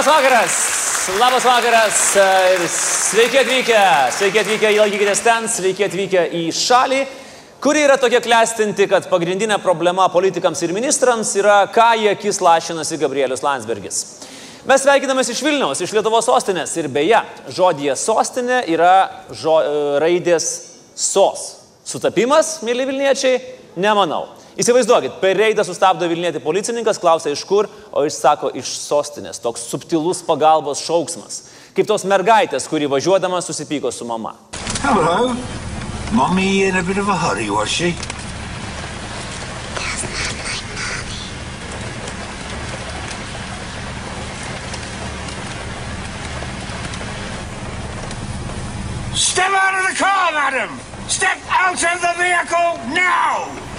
Labas vakaras. Labas vakaras. ir Sveiki atvykę. Sveiki atvykę į Laikykitės ten. Sveiki atvykę į šalį, kuri yra tokia klestinti, kad pagrindinė problema politikams ir ministrams yra, ką į akis lašinasi Gabrielius Landsbergis. Mes sveikinamės iš Vilniaus, iš Lietuvos sostinės ir beje, žodėje sostinė yra žo, raidės sos. Sutapimas, mėly Vilniečiai, nemanau. Įsivaizduokit, per reidą sustabdo Vilnietį policininkas, klausia iš kur, o jis sako iš sostinės. Toks subtilus pagalbos šauksmas. Kaip tos mergaitės, kuri važiuodama susipyko su mama. Hello. Mommy in a bit of a hurry, was she? Step out of the car, madam! Step out of the vehicle now!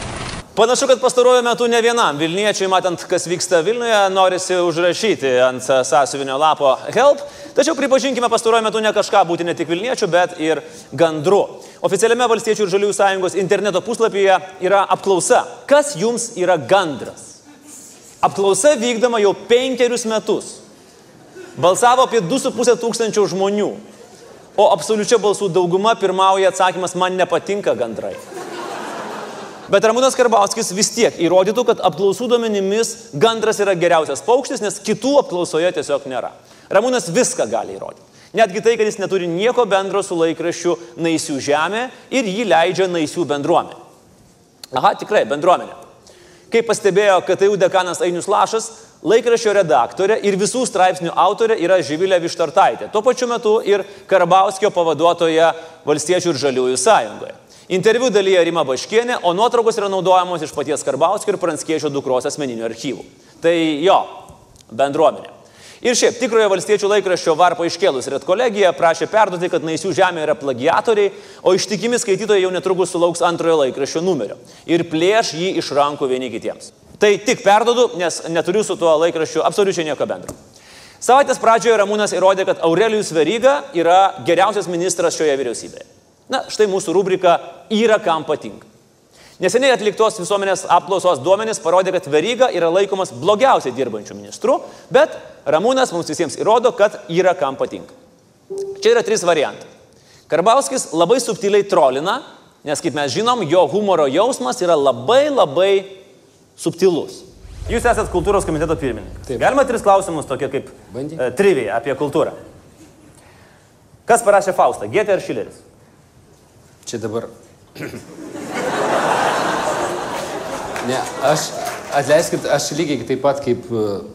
Panašu, kad pastaruoju metu ne vienam Vilniečiai, matant, kas vyksta Vilniuje, norisi užrašyti ant sąsiuvinio lapo help, tačiau pripažinkime pastaruoju metu ne kažką būti ne tik Vilniečių, bet ir gandru. Oficialiame Valstiečių ir Žaliųjų sąjungos interneto puslapyje yra apklausa, kas jums yra gandras. Apklausa vykdoma jau penkerius metus. Balsavo apie 2,5 tūkstančio žmonių, o absoliučia balsų dauguma pirmauja atsakymas man nepatinka gandrai. Bet Ramūnas Karbauskis vis tiek įrodytų, kad apklausų duomenimis gandras yra geriausias paukštis, nes kitų apklausoje tiesiog nėra. Ramūnas viską gali įrodyti. Netgi tai, kad jis neturi nieko bendro su laikraščiu Naisių žemė ir jį leidžia Naisių bendruomenė. Aha, tikrai, bendruomenė. Kaip pastebėjo KTU dekanas Ainius Lašas, laikraščio redaktorė ir visų straipsnių autorė yra Živilė Vištartaitė. Tuo pačiu metu ir Karbauskio pavaduotoja Valstiečių ir Žaliųjų sąjungoje. Interviu dalyje Rima Baškienė, o nuotraukos yra naudojamos iš paties Karbauskio ir Pranskiečio dukros asmeninių archyvų. Tai jo, bendruomenė. Ir šiaip tikrojo valstiečių laikraščio varpo iškėlus redkolegija prašė perduoti, kad Naisių žemė yra plagiatoriai, o ištikimi skaitytojai jau netrukus sulauks antrojo laikraščio numerio ir plėš jį iš rankų vieni kitiems. Tai tik perdodu, nes neturiu su tuo laikraščiu absoliučiai nieko bendro. Savaitės pradžioje Ramūnas įrodė, kad Aurelijus Veryga yra geriausias ministras šioje vyriausybėje. Na, štai mūsų rubrika yra kam patinka. Neseniai atliktos visuomenės apklausos duomenys parodė, kad Veryga yra laikomas blogiausiai dirbančių ministrų, bet Ramūnas mums visiems įrodo, kad yra kam patinka. Čia yra trys variantai. Karbauskis labai subtiliai trolina, nes kaip mes žinom, jo humoro jausmas yra labai labai subtilus. Jūs esate kultūros komiteto pirmininkas. Taip. Galima tris klausimus tokie kaip Bandyk. e, trivija apie kultūrą. Kas parašė Faustą? Gėtė ar Šileris? Čia dabar. Ne, aš, atleiskit, aš lygiai taip pat, kaip,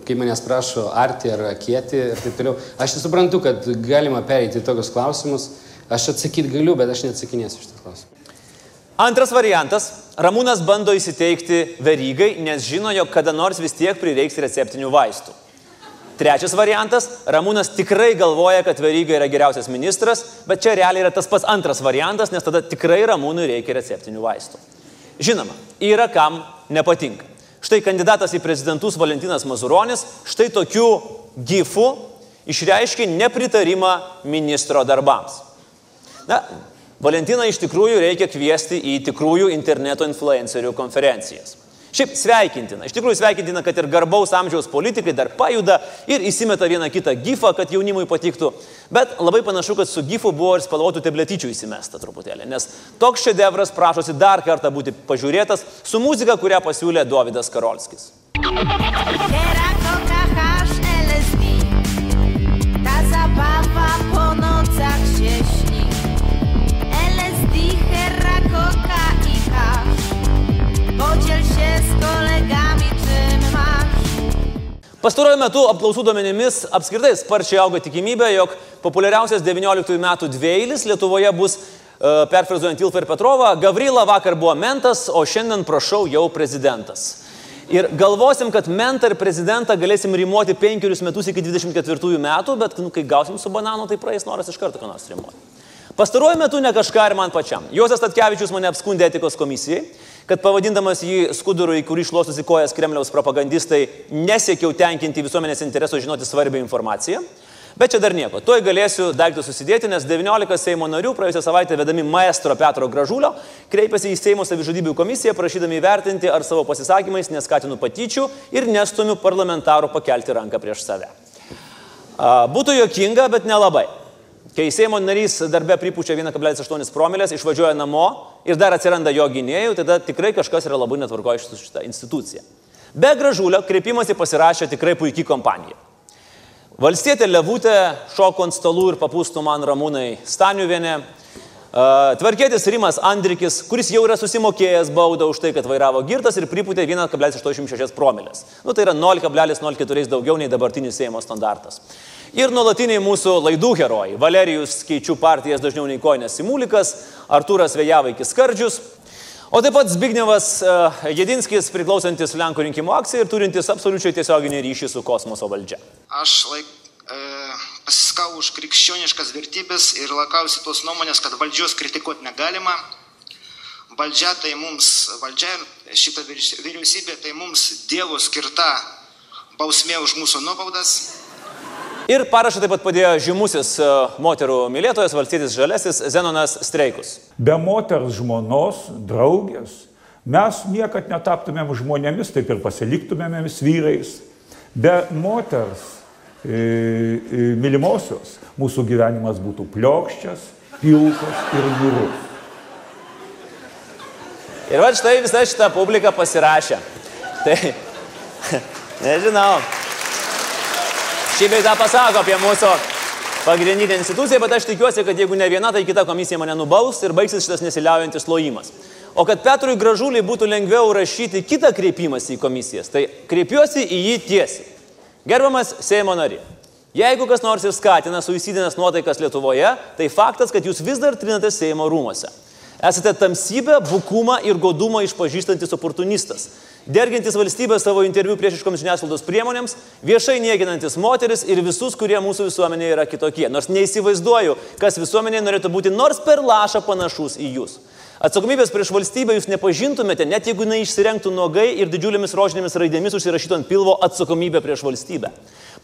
kai manęs prašo arti ar kieti ir taip toliau, aš suprantu, kad galima pereiti tokius klausimus, aš atsakyti galiu, bet aš neatsakinėsiu šitą klausimą. Antras variantas. Ramūnas bando įsiteikti verygai, nes žino, jog kada nors vis tiek prireiks receptinių vaistų. Trečias variantas. Ramūnas tikrai galvoja, kad veryga yra geriausias ministras, bet čia realiai yra tas pats antras variantas, nes tada tikrai Ramūnui reikia receptinių vaistų. Žinoma, yra kam nepatinka. Štai kandidatas į prezidentus Valentinas Mazuronis štai tokių gifų išreiškė nepritarimą ministro darbams. Na, Valentiną iš tikrųjų reikia kviesti į tikrųjų interneto influencerių konferencijas. Šiaip sveikintina, iš tikrųjų sveikintina, kad ir garbaus amžiaus politikai dar pajuda ir įsimeta vieną kitą gifą, kad jaunimui patiktų. Bet labai panašu, kad su gifu buvo ir spalvotų tabletyčių įsimesta truputėlį, nes toks šedevras prašosi dar kartą būti pažiūrėtas su muzika, kurią pasiūlė Dovydas Karolskis. Teraz Pastaruoju metu apklausų duomenimis apskritai sparčiai auga tikimybė, jog populiariausias 19 metų dvieilis Lietuvoje bus, e, perfrazuojant Ilfą ir Petrovą, Gavrila vakar buvo mentas, o šiandien prašau jau prezidentas. Ir galvosim, kad mentą ir prezidentą galėsim rimuoti penkerius metus iki 24 metų, bet nu, kai gausim su bananu, tai praeis noras iš karto ką nors rimuoti. Pastaruoju metu ne kažką ir man pačiam. Juozas Tatkevičius mane apskundė etikos komisijai, kad pavadindamas jį skuduru, į kurį šluostosi kojas Kremliaus propagandistai, nesiekiau tenkinti visuomenės interesų žinoti svarbią informaciją. Bet čia dar nieko. Tuoj galėsiu daiktus susidėti, nes 19 Seimo narių praėjusią savaitę vedami maestro Petro Gražulio kreipėsi į Seimo savižudybių komisiją, prašydami įvertinti, ar savo pasisakymais neskatinu patyčių ir nestumiu parlamentarų pakelti ranką prieš save. Būtų jokinga, bet nelabai. Kai Seimo narys darbė pripučia 1,8 promilės, išvažiuoja namo ir dar atsiranda jo gynėjų, tada tikrai kažkas yra labai netvarkoja su šitą instituciją. Be gražulio kreipimąsi pasirašė tikrai puikiai kompanija. Valstietė Levutė šoko ant stalų ir papūstų man ramūnai Staniuvienė. Tvarkėtis Rimas Andrikis, kuris jau yra susimokėjęs baudą už tai, kad vairavo girtas ir pripūtė 1,86 promilės. Nu, tai yra 0,04 daugiau nei dabartinis Seimo standartas. Ir nuolatiniai mūsų laidų herojai - Valerijus Keičių partijas dažniau nei Koinės Simulikas, Artūras Vėjavaikis Skardžius, o taip pat Zbignevas uh, Jedinskis, priklausantis Lenkų rinkimų akcijai ir turintis absoliučiai tiesioginį ryšį su kosmoso valdžia. Aš laik, e, pasiskau už krikščioniškas vertybės ir laikausi tos nuomonės, kad valdžios kritikuoti negalima. Valdžia tai mums, valdžia ir šita vyriaus- vyriausybė tai mums Dievo skirta bausmė už mūsų nuobaudas. Ir parašą taip pat padėjo žymusis uh, moterų mylėtojas, valstybės žalesis Zenonas Streikus. Be moters žmonos, draugės, mes niekad netaptumėm žmonėmis, taip ir pasiliktumėmėmis vyrais. Be moters e, e, mylimosios mūsų gyvenimas būtų pliokščias, pilkas ir niurus. Ir va štai visa šita publika pasirašė. Tai, nežinau. Šį beitą pasako apie mūsų pagrindinę instituciją, bet aš tikiuosi, kad jeigu ne viena, tai kita komisija mane nubaus ir baigsis šitas nesiliaujantis lojimas. O kad Petrui Gražuliai būtų lengviau rašyti kitą kreipimąsi į komisijas, tai kreipiuosi į jį tiesiai. Gerbiamas Seimo nari, jeigu kas nors ir skatina suicidinės nuotaikas Lietuvoje, tai faktas, kad jūs vis dar trinate Seimo rūmose. Esate tamsybę, bukumą ir godumą išpažįstantis oportunistas, dergintis valstybę savo interviu priešiškoms žiniasklaidos priemonėms, viešai niekinantis moteris ir visus, kurie mūsų visuomenėje yra kitokie. Nors neįsivaizduoju, kas visuomenėje norėtų būti nors per lašą panašus į jūs. Atsakomybės prieš valstybę jūs nepažintumėte, net jeigu jinai išsirengtų nuogai ir didžiulėmis rožinėmis raidėmis užsirašytų ant pilvo atsakomybę prieš valstybę.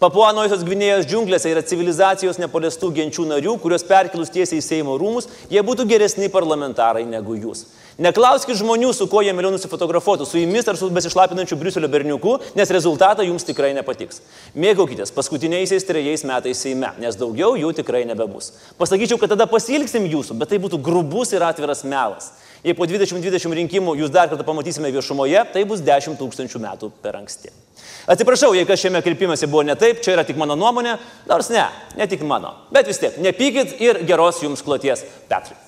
Papuanojosios Gvinėjos džiunglėse yra civilizacijos nepaliestų genčių narių, kurios perkelus tiesiai į Seimo rūmus, jie būtų geresni parlamentarai negu jūs. Neklauskit žmonių, su kuo jie mieliau nusifotografuotų, su jumis ar su besišlapinančiu Briuselio berniuku, nes rezultatą jums tikrai nepatiks. Mėgaukitės paskutiniaisiais trejais metais Seime, nes daugiau jų tikrai nebebus. Pasakyčiau, kad tada pasilgsim jūsų, bet tai būtų grubus ir atviras melas. Jei po 2020 rinkimų jūs dar kartą pamatysime viešumoje, tai bus 10 tūkstančių metų per anksti. Atsiprašau, jei kas šiame kreipimėsi buvo ne taip, čia yra tik mano nuomonė, nors ne, ne tik mano. Bet vis tiek, nepykit ir geros jums kloties, Petrai.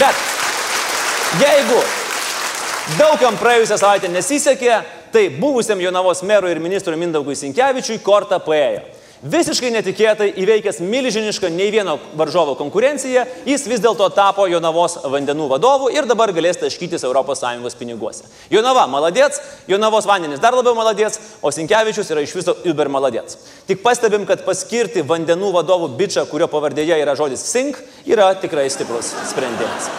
Bet jeigu daugam praėjusią savaitę nesisekė, tai buvusiam Jonavos merui ir ministrui Mindaugui Sinkevičiui kortą paėjo. Visiškai netikėtai įveikęs milžinišką nei vieno varžovo konkurenciją, jis vis dėlto tapo Jonavos vandenų vadovu ir dabar galės taškytis ES piniguose. Jonava maladėts, Jonavos vandenis dar labiau maladėts, o Sinkevičius yra iš viso uber maladėts. Tik pastebim, kad paskirti vandenų vadovų bičią, kurio pavardėje yra žodis sink, yra tikrai stiprus sprendimas.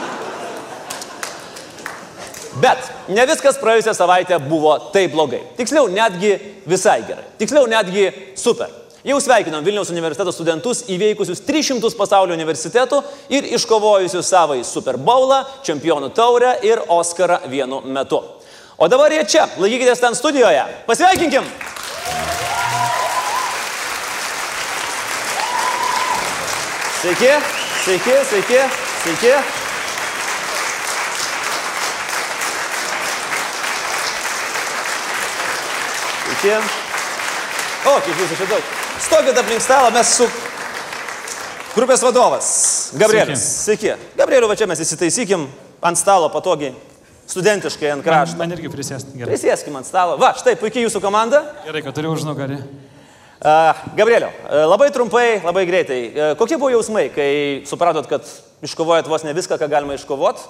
Bet ne viskas praėjusią savaitę buvo taip blogai. Tiksliau, netgi visai gerai. Tiksliau, netgi super. Jau sveikinom Vilniaus universiteto studentus įveikusius 300 pasaulio universitetų ir iškovojusius savo į Super Bowlą, čempionų taurę ir Oscarą vienu metu. O dabar jie čia, laikykitės ten studijoje. Pasveikinkim! Sveiki, sveiki, sveiki, sveiki. Sveiki. O, kiek jūsų čia daug. Stokit aplink stalą, mes su grupės vadovas. Gabrielis. Sveiki. Gabrieliu, va čia mes įsitaisykim ant stalo patogiai, studentiškai ant krašto. Man irgi prisėsti gerai. Prisėskim ant stalo. Va, štai puikiai jūsų komanda. Gerai, kad turiu. Uh, Gabrieliau, uh, labai trumpai, labai greitai. Uh, kokie buvo jausmai, kai supratot, kad iškovojot vos ne viską, ką galima iškovot?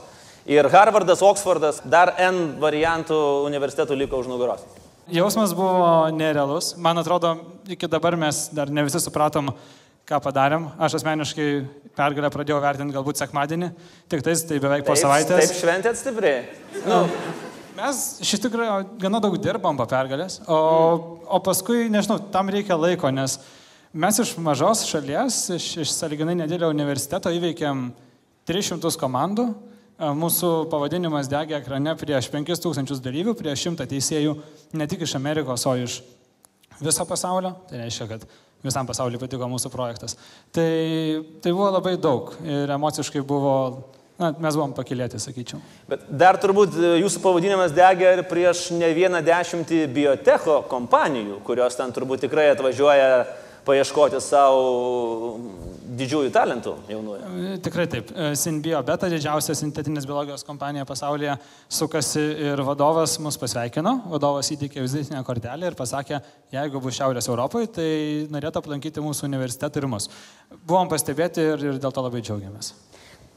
Ir Harvardas, Oksfordas, dar N variantų universitetų liko už nugaros. Jausmas buvo nerealus. Man atrodo, iki dabar mes dar ne visi supratom, ką padarėm. Aš asmeniškai pergalę pradėjau vertinti galbūt sekmadienį, tik tais tai beveik po Taip, savaitės. Taip šventėt stipriai. Nu, Mes iš tikrųjų gana daug dirbam po pergalės, o, o paskui, nežinau, tam reikia laiko, nes mes iš mažos šalies, iš, iš saliginai nedėlio universiteto įveikėm 300 komandų, mūsų pavadinimas degė ekrane prieš 5000 dalyvių, prieš 100 teisėjų, ne tik iš Amerikos, o iš viso pasaulio, tai reiškia, kad visam pasauliu patiko mūsų projektas. Tai, tai buvo labai daug ir emociškai buvo, na, mes buvom pakilėti, sakyčiau. Bet dar turbūt e, jūsų pavadinimas degė ir prieš ne vieną dešimtį biotecho kompanijų, kurios ten turbūt tikrai atvažiuoja paieškoti savo didžiųjų talentų jaunųjų. E, Tikrai taip. E, Sinbio Beta, didžiausia sintetinės biologijos kompanija pasaulyje, sukasi ir vadovas mus pasveikino. Vadovas įteikė vizitinę kortelę ir pasakė, jeigu bus Šiaurės Europoje, tai norėtų aplankyti mūsų universitetą ir mus. Buvom pastebėti ir, ir dėl to labai džiaugiamės.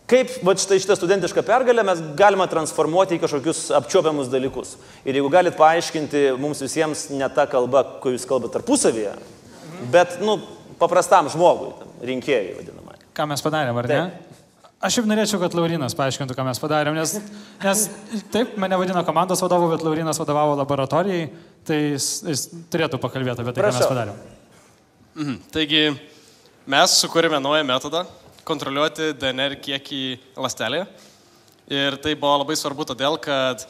Kaip va, štai šitą studentišką pergalę mes galime transformuoti į kažkokius apčiopiamus dalykus. Ir jeigu galit paaiškinti mums visiems ne tą kalbą, kur jūs kalbate tarpusavyje, bet, nu, paprastam žmogui, tam, rinkėjai vadinamai. Ką mes padarėm, ar ne? Aš šiaip norėčiau, kad Laurinas paaiškintų, ką mes padarėm, nes, nes taip, mane vadino komandos vadovu, bet Laurinas vadovavo laboratorijai, tai jis, jis turėtų pakalbėti apie tai, ką mes Prašau. padarėm. Mhm. Taigi mes sukūrėme naują metodą kontroliuoti DNR kiekį lastelėje. Ir tai buvo labai svarbu todėl, kad e,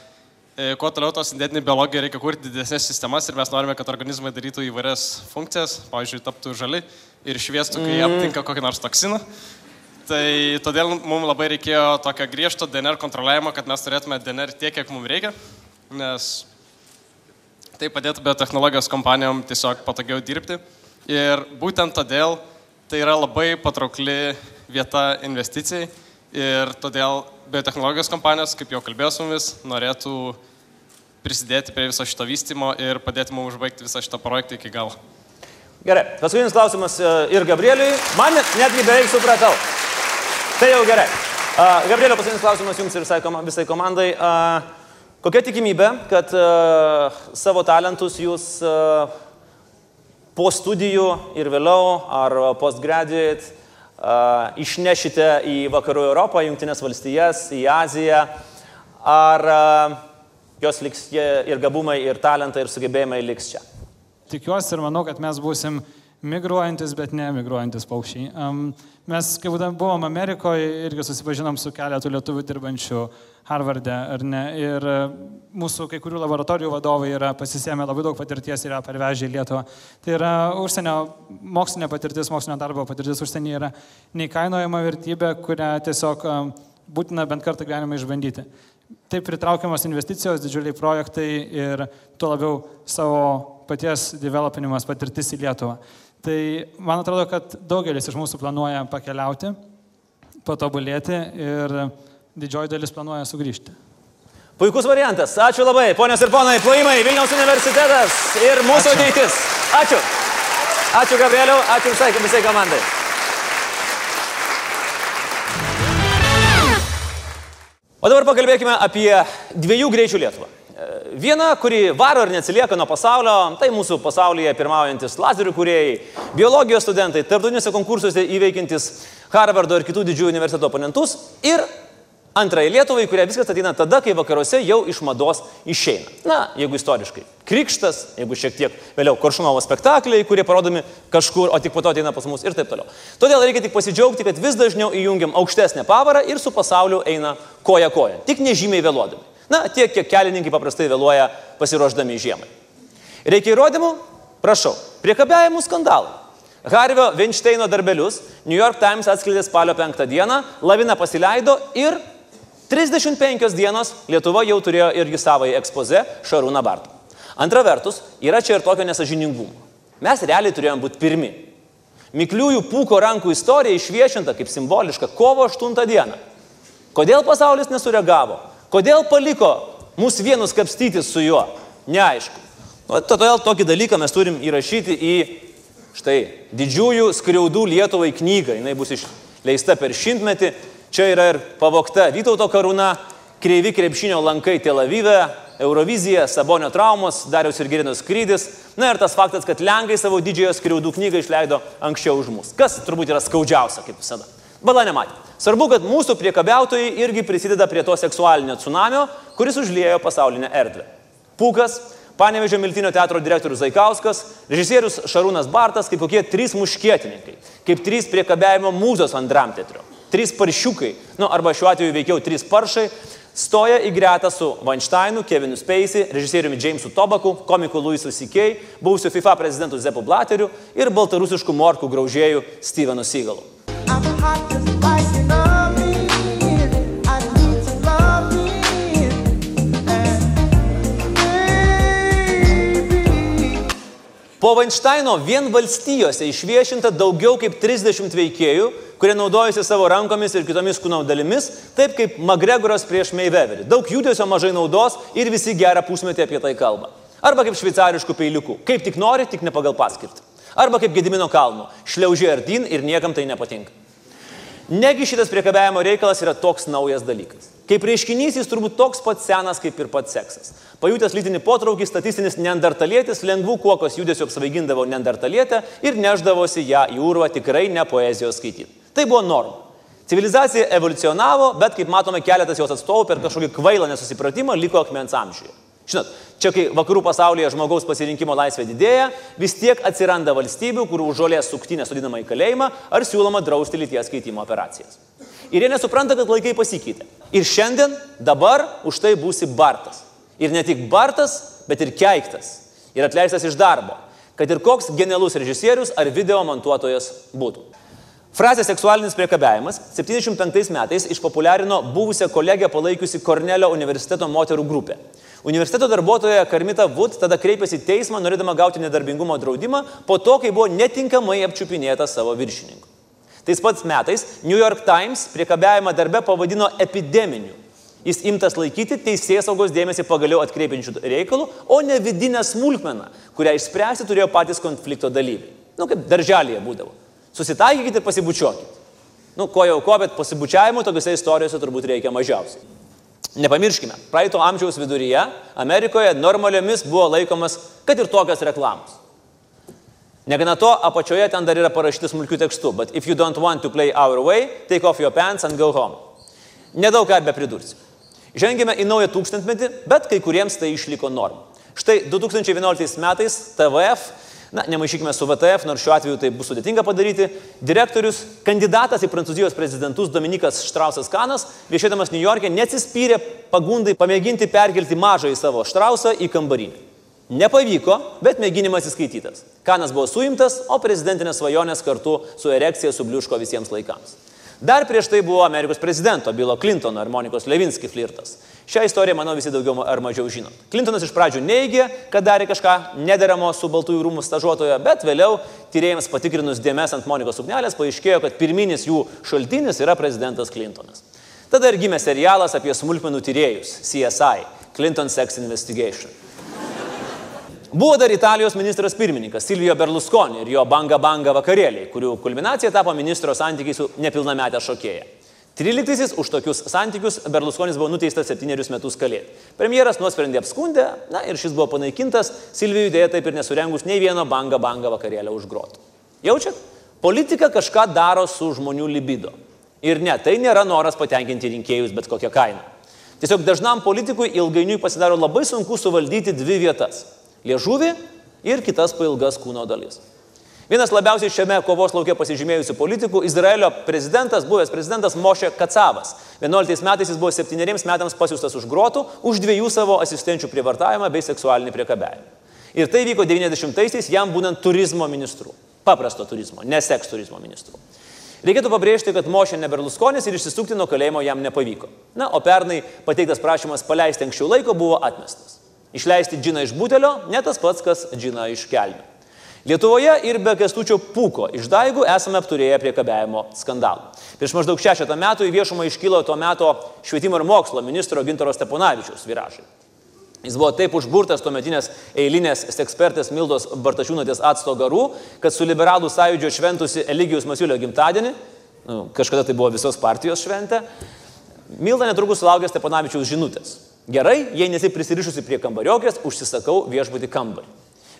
kuo toliau tos sintetinė biologija reikia kurti didesnės sistemas ir mes norime, kad organizmai darytų įvairias funkcijas, pavyzdžiui, taptų žali ir šviestų, kai aptinka kokį nors toksiną. Tai todėl mums labai reikėjo tokio griežto DNR kontroliavimo, kad mes turėtume DNR tiek, kiek mums reikia, nes tai padėtų biotehnologijos kompanijom tiesiog patogiau dirbti. Ir būtent todėl tai yra labai patraukli vieta investicijai ir todėl biotehnologijos kompanijos, kaip jau kalbėjau su mumis, norėtų prisidėti prie viso šito vystimo ir padėti mums užbaigti visą šitą projektą iki galo. Gerai, paskutinis klausimas e, ir Gabrieliui. Man net- netgi beveik supratau. Tai jau gerai. Uh, Gabrielio, paskutinis klausimas jums ir visai, koma- visai komandai. Uh, kokia tikimybė, kad uh, savo talentus jūs uh, po studijų ir vėliau ar postgraduate išnešite į Vakarų Europą, Junktinės valstijas, į Aziją? Ar uh, jos liks ir gabumai, ir talentai, ir sugebėjimai liks čia? Tikiuosi ir manau, kad mes būsim migruojantis, bet ne migruojantis paukščiai. Mes, kai buvom Amerikoje, irgi susipažinom su keletu lietuvių dirbančių Harvarde, ar ne? Ir e, mūsų kai kurių laboratorijų vadovai yra pasisėmę labai daug patirties ir yra parvežę į Lietuvą. Tai yra užsienio mokslinė patirtis, mokslinio darbo patirtis užsienyje yra neįkainojama vertybė, kurią tiesiog um, būtina bent kartą gyvenime išbandyti. Taip pritraukiamas investicijos, didžiuliai projektai ir tuo labiau savo paties developinimas patirtis į Lietuvą. Tai man atrodo, kad daugelis iš mūsų planuoja pakeliauti, patobulėti ir didžioji dalis planuoja sugrįžti. Puikus variantas. Ačiū labai, ponios ir ponai, plojimai, Vilniaus universitetas ir mūsų Ačiū. ateitis. Ačiū. Ačiū Gabrieliau, ačiū visai, visai komandai. O dabar pakalbėkime apie dviejų greičių Lietuvą. E, Viena, kuri varo ir neatsilieka nuo pasaulio, tai mūsų pasaulyje pirmaujantis lazerių kuriejai, biologijos studentai, tarptautiniuose konkursuose įveikintis Harvardo ir kitų didžiųjų universiteto oponentus ir Antrai Lietuvai, kurie viskas ateina tada, kai vakaruose jau iš mados išeina. Na, jeigu istoriškai. Krikštas, jeigu šiek tiek vėliau Koršunovo spektakliai, kurie parodomi kažkur, o tik po to ateina pas mus ir taip toliau. Todėl reikia tik pasidžiaugti, kad vis dažniau įjungiam aukštesnę pavarą ir su pasauliu eina koja koja. Tik nežymiai vėluodami. Na, tiek, kiek kelininkai paprastai vėluoja pasiruošdami žiemai. Reikia įrodymų? Prašau. Priekabiavimų skandalai. Harvio Weinsteino darbelius New York Times atskleidė spalio 5 dieną, lavina pasileido ir 35 dienos Lietuva jau turėjo irgi savąjį ekspozę Šarūną Bartą. Antra vertus, yra čia ir tokio nesažiningumo. Mes realiai turėjom būti pirmi. Mikliųjų pūko rankų istorija išviešinta kaip simboliška kovo 8 dieną. Kodėl pasaulis nesureagavo? Kodėl paliko mūsų vienus kapstytis su juo? Neaišku. Nu, Todėl tokį dalyką mes turim įrašyti į štai didžiųjų skriaudų Lietuvai knygą. Jis bus išleista per šimtmetį. Čia yra ir pavokta Vytauto karūna, kreivi krepšinio lankai Tel Avive, Eurovizija, Sabonio traumos, Dariaus ir Gerinos skrydis. Na ir tas faktas, kad Lenkai savo didžiojo skriaudų knygą išleido anksčiau už mus. Kas turbūt yra skaudžiausia, kaip visada. Bala nematė. Svarbu, kad mūsų priekabiautojai irgi prisideda prie to seksualinio tsunamio, kuris užliejo pasaulinę erdvę. Pūkas, Panevežio Miltinio teatro direktorius Zaikauskas, režisierius Šarūnas Bartas, kaip kokie trys muškietininkai, kaip trys priekabiavimo mūzos ant dramtetrio, trys paršiukai, nu arba šiuo atveju veikiau trys paršai, stoja į gretą su Weinsteinu, Kevinu Spacey, režisieriumi Jamesu Tobaku, komiku Luisu C.K., buvusiu FIFA prezidentu Zepu Blateriu ir baltarusišku morkų graužėju Stevenu Seagalu. Po Weinsteino vien valstijose išviešinta daugiau kaip 30 veikėjų, kurie naudojasi savo rankomis ir kitomis kūno dalimis, taip kaip McGregoras prieš Mayweatherį. Daug judesio, mažai naudos ir visi gerą pusmetį apie tai kalba. Arba kaip šveicariškų peiliukų. Kaip tik nori, tik ne pagal paskirtį. Arba kaip Gedimino kalno. Šliaužiai artin ir niekam tai nepatinka. Negi šitas priekabiavimo reikalas yra toks naujas dalykas. Kaip reiškinys jis turbūt toks pat senas kaip ir pats seksas. Pajutęs lytinį potraukį, statistinis neandertalietis lengvų kuokos judesiu apsvaigindavo neandertalietę ir neždavosi ją į urvą tikrai ne poezijos skaityti. Tai buvo norma. Civilizacija evoliucionavo, bet kaip matome, keletas jos atstovų per kažkokį kvailą nesusipratimą liko akmens amžiuje. Žinot, čia kai vakarų pasaulyje žmogaus pasirinkimo laisvė didėja, vis tiek atsiranda valstybių, kur už žolės suktinę sudinama į kalėjimą ar siūloma drausti lyties keitimo operacijas. Ir jie nesupranta, kad laikai pasikeitė. Ir šiandien, dabar už tai būsi bartas. Ir ne tik bartas, bet ir keiktas. Ir atleistas iš darbo. Kad ir koks genialus režisierius ar video montuotojas būtų. Frazė seksualinis priekabiavimas 75 metais išpopuliarino buvusią kolegę palaikiusi Kornelio universiteto moterų grupė. Universiteto darbuotoja Karmita Wood tada kreipėsi į teismą, norėdama gauti nedarbingumo draudimą po to, kai buvo netinkamai apčiupinėta savo viršininku. Tais pats metais New York Times priekabiavimą darbę pavadino epideminiu. Jis imtas laikyti teisės saugos dėmesį pagaliau atkreipiančių reikalų, o ne vidinę smulkmeną, kurią išspręsti turėjo patys konflikto dalyviai. Nu, kaip darželėje būdavo. Susitaikykite ir pasibučiuokite. Nu, ko jau ko, bet pasibučiavimų tokiuose istorijose turbūt reikia mažiausiai. Nepamirškime, praeito amžiaus viduryje Amerikoje normaliomis buvo laikomas, kad ir tokios reklamos. Negana to, apačioje ten dar yra parašyti smulkių tekstų, but if you don't want to play our way, take off your pants and go home. Nedaug ką be pridursiu. Žengėme į naują tūkstantmetį, bet kai kuriems tai išliko norma. Štai 2011 metais TVF, na, nemaišykime su VTF, nors šiuo atveju tai bus sudėtinga padaryti, direktorius, kandidatas į Prancūzijos prezidentus Dominikas Štrausas Kanas, viešėdamas New York'e, neatsispyrė pagundai pamėginti perkelti mažą į savo Štrausą į kambarinį. Nepavyko, bet mėginimas įskaitytas. Kanas buvo suimtas, o prezidentinės svajonės kartu su erekcija subliuško visiems laikams. Dar prieš tai buvo Amerikos prezidento Bilo Clintono ir Monikos Levinski flirtas. Šią istoriją, manau, visi daugiau ar mažiau žino. Clintonas iš pradžių neigė, kad darė kažką nederamo su Baltųjų rūmų stažuotojo, bet vėliau tyrėjams patikrinus dėmes ant Monikos ugnelės paaiškėjo, kad pirminis jų šaltinis yra prezidentas Clintonas. Tada ir gimė serialas apie smulkmenų tyrėjus - CSI - Clinton Sex Investigation. Buvo dar Italijos ministras pirmininkas Silvijo Berlusconi ir jo banga banga vakarėliai, kurių kulminacija tapo ministro santykiai su nepilnametė šokėja. 13 už tokius santykius Berlusconis buvo nuteistas 7 metus kalėti. Premjeras nuosprendį apskundė, na ir šis buvo panaikintas, Silvijui dėja taip ir nesurengus nei vieno banga banga vakarėlio už grotų. Jaučiat? Politika kažką daro su žmonių libido. Ir ne, tai nėra noras patenkinti rinkėjus bet kokią kainą. Tiesiog dažnam politikui ilgainiui pasidaro labai sunku suvaldyti dvi vietas liežuvį ir kitas pailgas kūno dalis. Vienas labiausiai šiame kovos laukia pasižymėjusių politikų - Izraelio prezidentas, buvęs prezidentas Mošė Kacavas. 11 metais jis buvo 7 metams pasiūstas už grotų, už dviejų savo asistenčių prievartavimą bei seksualinį priekabėjimą. Ir tai vyko 90-aisiais jam būnant turizmo ministru. Paprasto turizmo, ne seks turizmo ministru. Reikėtų pabrėžti, kad Mošė neberluskonis ir išsisukti nuo kalėjimo jam nepavyko. Na, o pernai pateiktas prašymas paleisti anksčiau laiko buvo atmestas. Išleisti džiną iš butelio - ne tas pats, kas džiną iš kelnių. Lietuvoje ir be kestučio pūko išdaigų esame apturėję priekabiavimo skandalų. Prieš maždaug šešetą metų į viešumą iškilo tuo metu švietimo ir mokslo ministro Gintaro Steponavičius viražai. Jis buvo taip užburtas tuometinės eilinės ekspertės Mildos Bartačiūnatės atsto garų, kad su liberalų sąjūdžio šventusi Eligijus Masiulio gimtadienį, nu, kažkada tai buvo visos partijos šventė, Milda netrukus sulaukė Steponavičiaus žinutės. Gerai, jei nesi prisirišusi prie kambariokės, užsisakau viešbutį kambarį.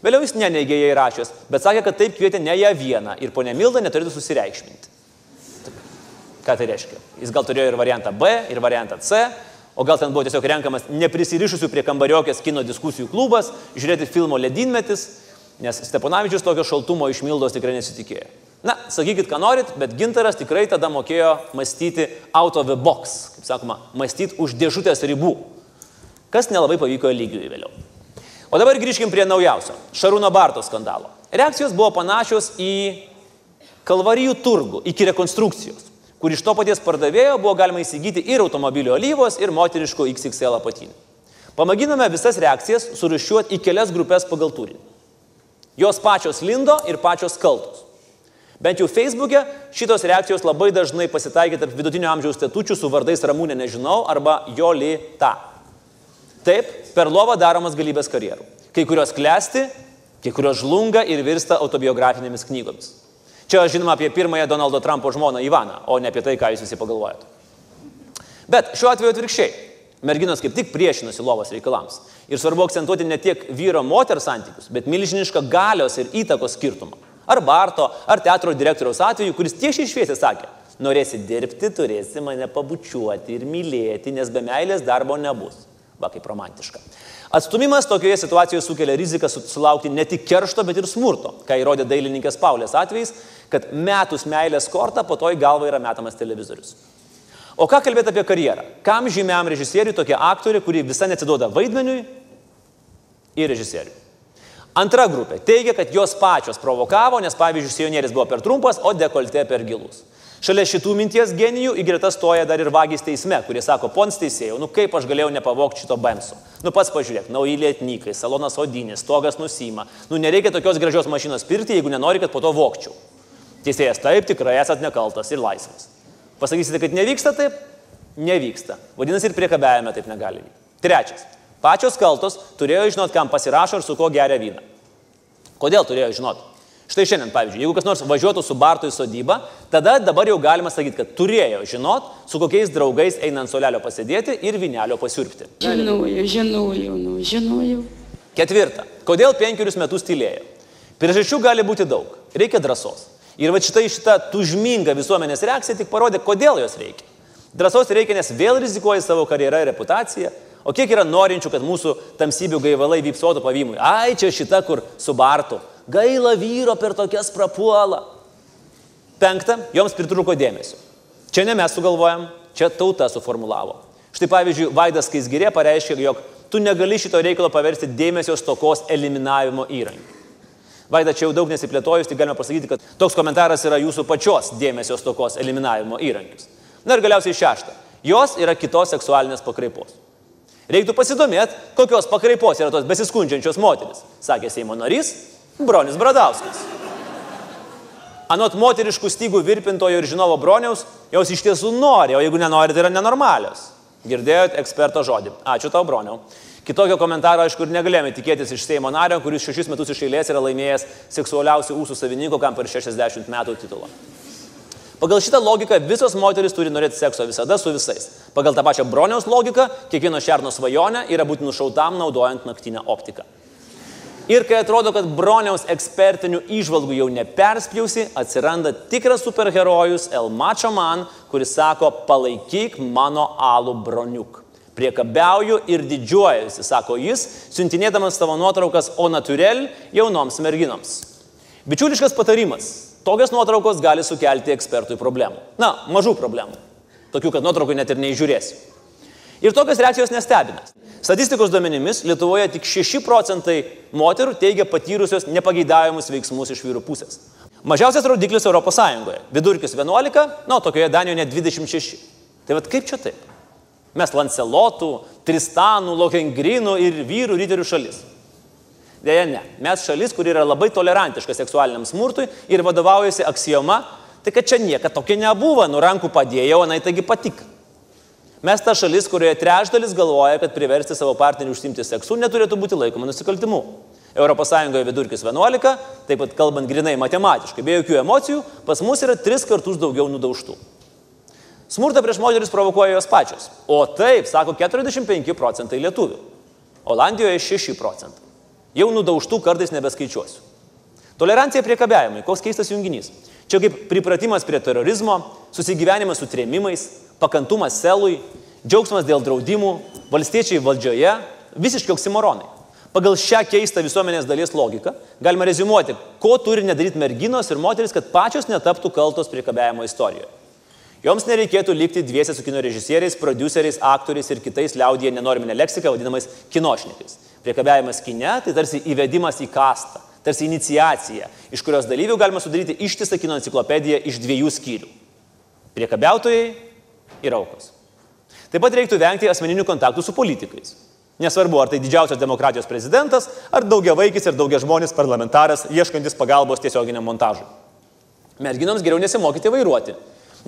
Vėliau jis neneigė jai rašęs, bet sakė, kad taip kvietė ne ją vieną ir ponė Milda neturėtų susireikšminti. Ką tai reiškia? Jis gal turėjo ir variantą B, ir variantą C, o gal ten buvo tiesiog renkamas neprisirišusių prie kambariokės kino diskusijų klubas, žiūrėti filmo Ledinmetis, nes Steponavičius tokio šaltumo iš Mildos tikrai nesitikėjo. Na, sakykit, ką norit, bet gintaras tikrai tada mokėjo mąstyti out of the box, kaip sakoma, mąstyti už dėžutės ribų, kas nelabai pavyko lygiui vėliau. O dabar grįžkim prie naujausio - Šarūno Barto skandalo. Reakcijos buvo panašios į Kalvarijų turgų, iki rekonstrukcijos, kur iš to paties pardavėjo buvo galima įsigyti ir automobilio alyvos, ir moteriško XXL apatinių. Pamėginome visas reakcijas surišiuoti į kelias grupės pagal turinį. Jos pačios lindo ir pačios kaltos. Bent jau Facebook'e šitos reakcijos labai dažnai pasitaikė tarp vidutinio amžiaus tetučių su vardais Ramūnė nežinau arba Jolita. Taip, per lovą daromas galybės karjerų. Kai kurios klesti, kai kurios žlunga ir virsta autobiografinėmis knygomis. Čia žinoma apie pirmąją Donaldo Trumpo žmoną Ivaną, o ne apie tai, ką jūs visi pagalvojate. Bet šiuo atveju atvirkščiai. Merginos kaip tik priešinosi lovos reikalams. Ir svarbu akcentuoti ne tiek vyro-moters santykius, bet milžinišką galios ir įtakos skirtumą. Ar Barto, ar teatro direktoriaus atveju, kuris tiesiai šviesiai sakė, norėsi dirbti, turėsi mane pabučiuoti ir mylėti, nes be meilės darbo nebus. Va kaip romantiška. Atstumimas tokioje situacijoje sukelia riziką su- sulaukti ne tik keršto, bet ir smurto, ką įrodė dailininkės Paulės atvejais, kad metus meilės kortą po to į galvą yra metamas televizorius. O ką kalbėti apie karjerą? Kam žymiam režisieriui tokie aktoriai, kurie visą netiduoda vaidmeniui ir režisieriui? Antra grupė teigia, kad jos pačios provokavo, nes pavyzdžiui, sijonėris buvo per trumpas, o dekoltė per gilus. Šalia šitų minties genijų į gretą stoja dar ir vagys teisme, kurie sako, pons teisėjau, nu kaip aš galėjau nepavokti šito benso. Nu pats pažiūrėk, nauji lietnykai, salonas odinės, stogas nusima. Nu nereikia tokios gražios mašinos pirkti, jeigu nenori, kad po to vokčiau. Teisėjas taip, tikrai esat nekaltas ir laisvas. Pasakysite, kad nevyksta taip? Nevyksta. Vadinasi, ir priekabiajame taip negali vykti. Trečias. Pačios kaltos turėjo žinot, kam pasirašo ir su kuo geria vyną. Kodėl turėjo žinot? Štai šiandien, pavyzdžiui, jeigu kas nors važiuotų su Bartu į sodybą, tada dabar jau galima sakyti, kad turėjo žinot, su kokiais draugais eina ant solelio pasėdėti ir vinelio pasiurpti. Žinojau, žinojau, nu, žinojau. Ketvirta. Kodėl penkerius metus tylėjo? Priežasčių gali būti daug. Reikia drąsos. Ir va štai šita tužminga visuomenės reakcija tik parodė, kodėl jos reikia. Drąsos reikia, nes vėl rizikuoji savo karjerą ir reputaciją. O kiek yra norinčių, kad mūsų tamsybių gaivalai vypsotų pavymui? Ai, čia šita, kur su Bartu. Gaila vyro per tokias prapuola. Penkta, joms pritruko dėmesio. Čia ne mes sugalvojam, čia tauta suformulavo. Štai pavyzdžiui, Vaidas Kaisgirė pareiškė, jog tu negali šito reikalo paversti dėmesio stokos eliminavimo įrankiu. Vaida, čia jau daug nesiplėtojus, tai galime pasakyti, kad toks komentaras yra jūsų pačios dėmesio stokos eliminavimo įrankis. Na ir galiausiai šešta. Jos yra kitos seksualinės pakraipos. Reiktų pasidomėti, kokios pakraipos yra tos besiskundžiančios moteris, sakė Seimo narys Bronis Bradauskas. Anot moteriškų stygų virpintojo ir žinovo broniaus, jos iš tiesų nori, o jeigu nenori, tai yra nenormalios. Girdėjot eksperto žodį. Ačiū tau, broniau. Kitokio komentaro, aišku, ir negalėjome tikėtis iš Seimo nario, kuris šešis metus iš eilės yra laimėjęs seksualiausių ūsų savininko, kam per 60 metų titulą. Pagal šitą logiką visos moteris turi norėti sekso visada su visais. Pagal tą pačią broniaus logiką, kiekvieno šerno svajonė yra būti nušautam naudojant naktinę optiką. Ir kai atrodo, kad broniaus ekspertinių išvalgų jau neperspjausi, atsiranda tikras superherojus El Macho Man, kuris sako, palaikyk mano alų broniuk. Priekabiauju ir didžiuojuosi, sako jis, siuntinėdamas savo nuotraukas o naturel jaunoms merginoms. Bičiuliškas patarimas. Tokios nuotraukos gali sukelti ekspertui problemų. Na, mažų problemų. Tokių, kad nuotraukų net ir neižiūrėsi. Ir tokios reakcijos nestebina. Statistikos duomenimis Lietuvoje tik 6 procentai moterų teigia patyrusios nepageidavimus veiksmus iš vyrų pusės. Mažiausias rodiklis ES. Vidurkis 11, na, tokioje Danijoje net 26. Tai vad kaip čia taip? Mes Lancelotų, Tristanų, Lokengrinų ir vyrų riterių šalis. Deja, ne. Mes šalis, kuri yra labai tolerantiška seksualiniam smurtui ir vadovaujasi aksijoma, tai kad čia niekada tokia nebuvo, nu rankų padėjau, na, taigi patik. Mes ta šalis, kurioje trečdalis galvoja, kad priversti savo partnerį užsimti seksu neturėtų būti laikoma nusikaltimu. ES vidurkis 11, taip pat kalbant grinai matematiškai, be jokių emocijų, pas mus yra tris kartus daugiau nudaužtų. Smurtą prieš moteris provokuoja jos pačios. O taip, sako 45 procentai lietuvių. Olandijoje 6 procentai. Jau nudaužtų kartais nebeskaičiuosiu. Tolerancija priekabiavimui. Koks keistas junginys. Čia kaip pripratimas prie terorizmo, susigyvenimas su trėmimais, pakantumas selui, džiaugsmas dėl draudimų, valstiečiai valdžioje, visiškai oksimoronai. Pagal šią keistą visuomenės dalies logiką galima rezumuoti, ko turi nedaryti merginos ir moteris, kad pačios netaptų kaltos priekabiavimo istorijoje. Joms nereikėtų likti dviese su kino režisieriais, produceriais, aktoriais ir kitais liaudyje nenorminė leksika, vadinamais kinošnikais. Priekabiavimas kine tai tarsi įvedimas į kastą, tarsi iniciacija, iš kurios dalyvių galima sudaryti ištisą kino enciklopediją iš dviejų skyrių - priekabiautojai ir aukos. Taip pat reiktų vengti asmeninių kontaktų su politikais. Nesvarbu, ar tai didžiausias demokratijos prezidentas, ar daugia vaikis ir daugia žmonės parlamentaras, ieškantis pagalbos tiesioginiam montažui. Merginoms geriau nesimokyti vairuoti,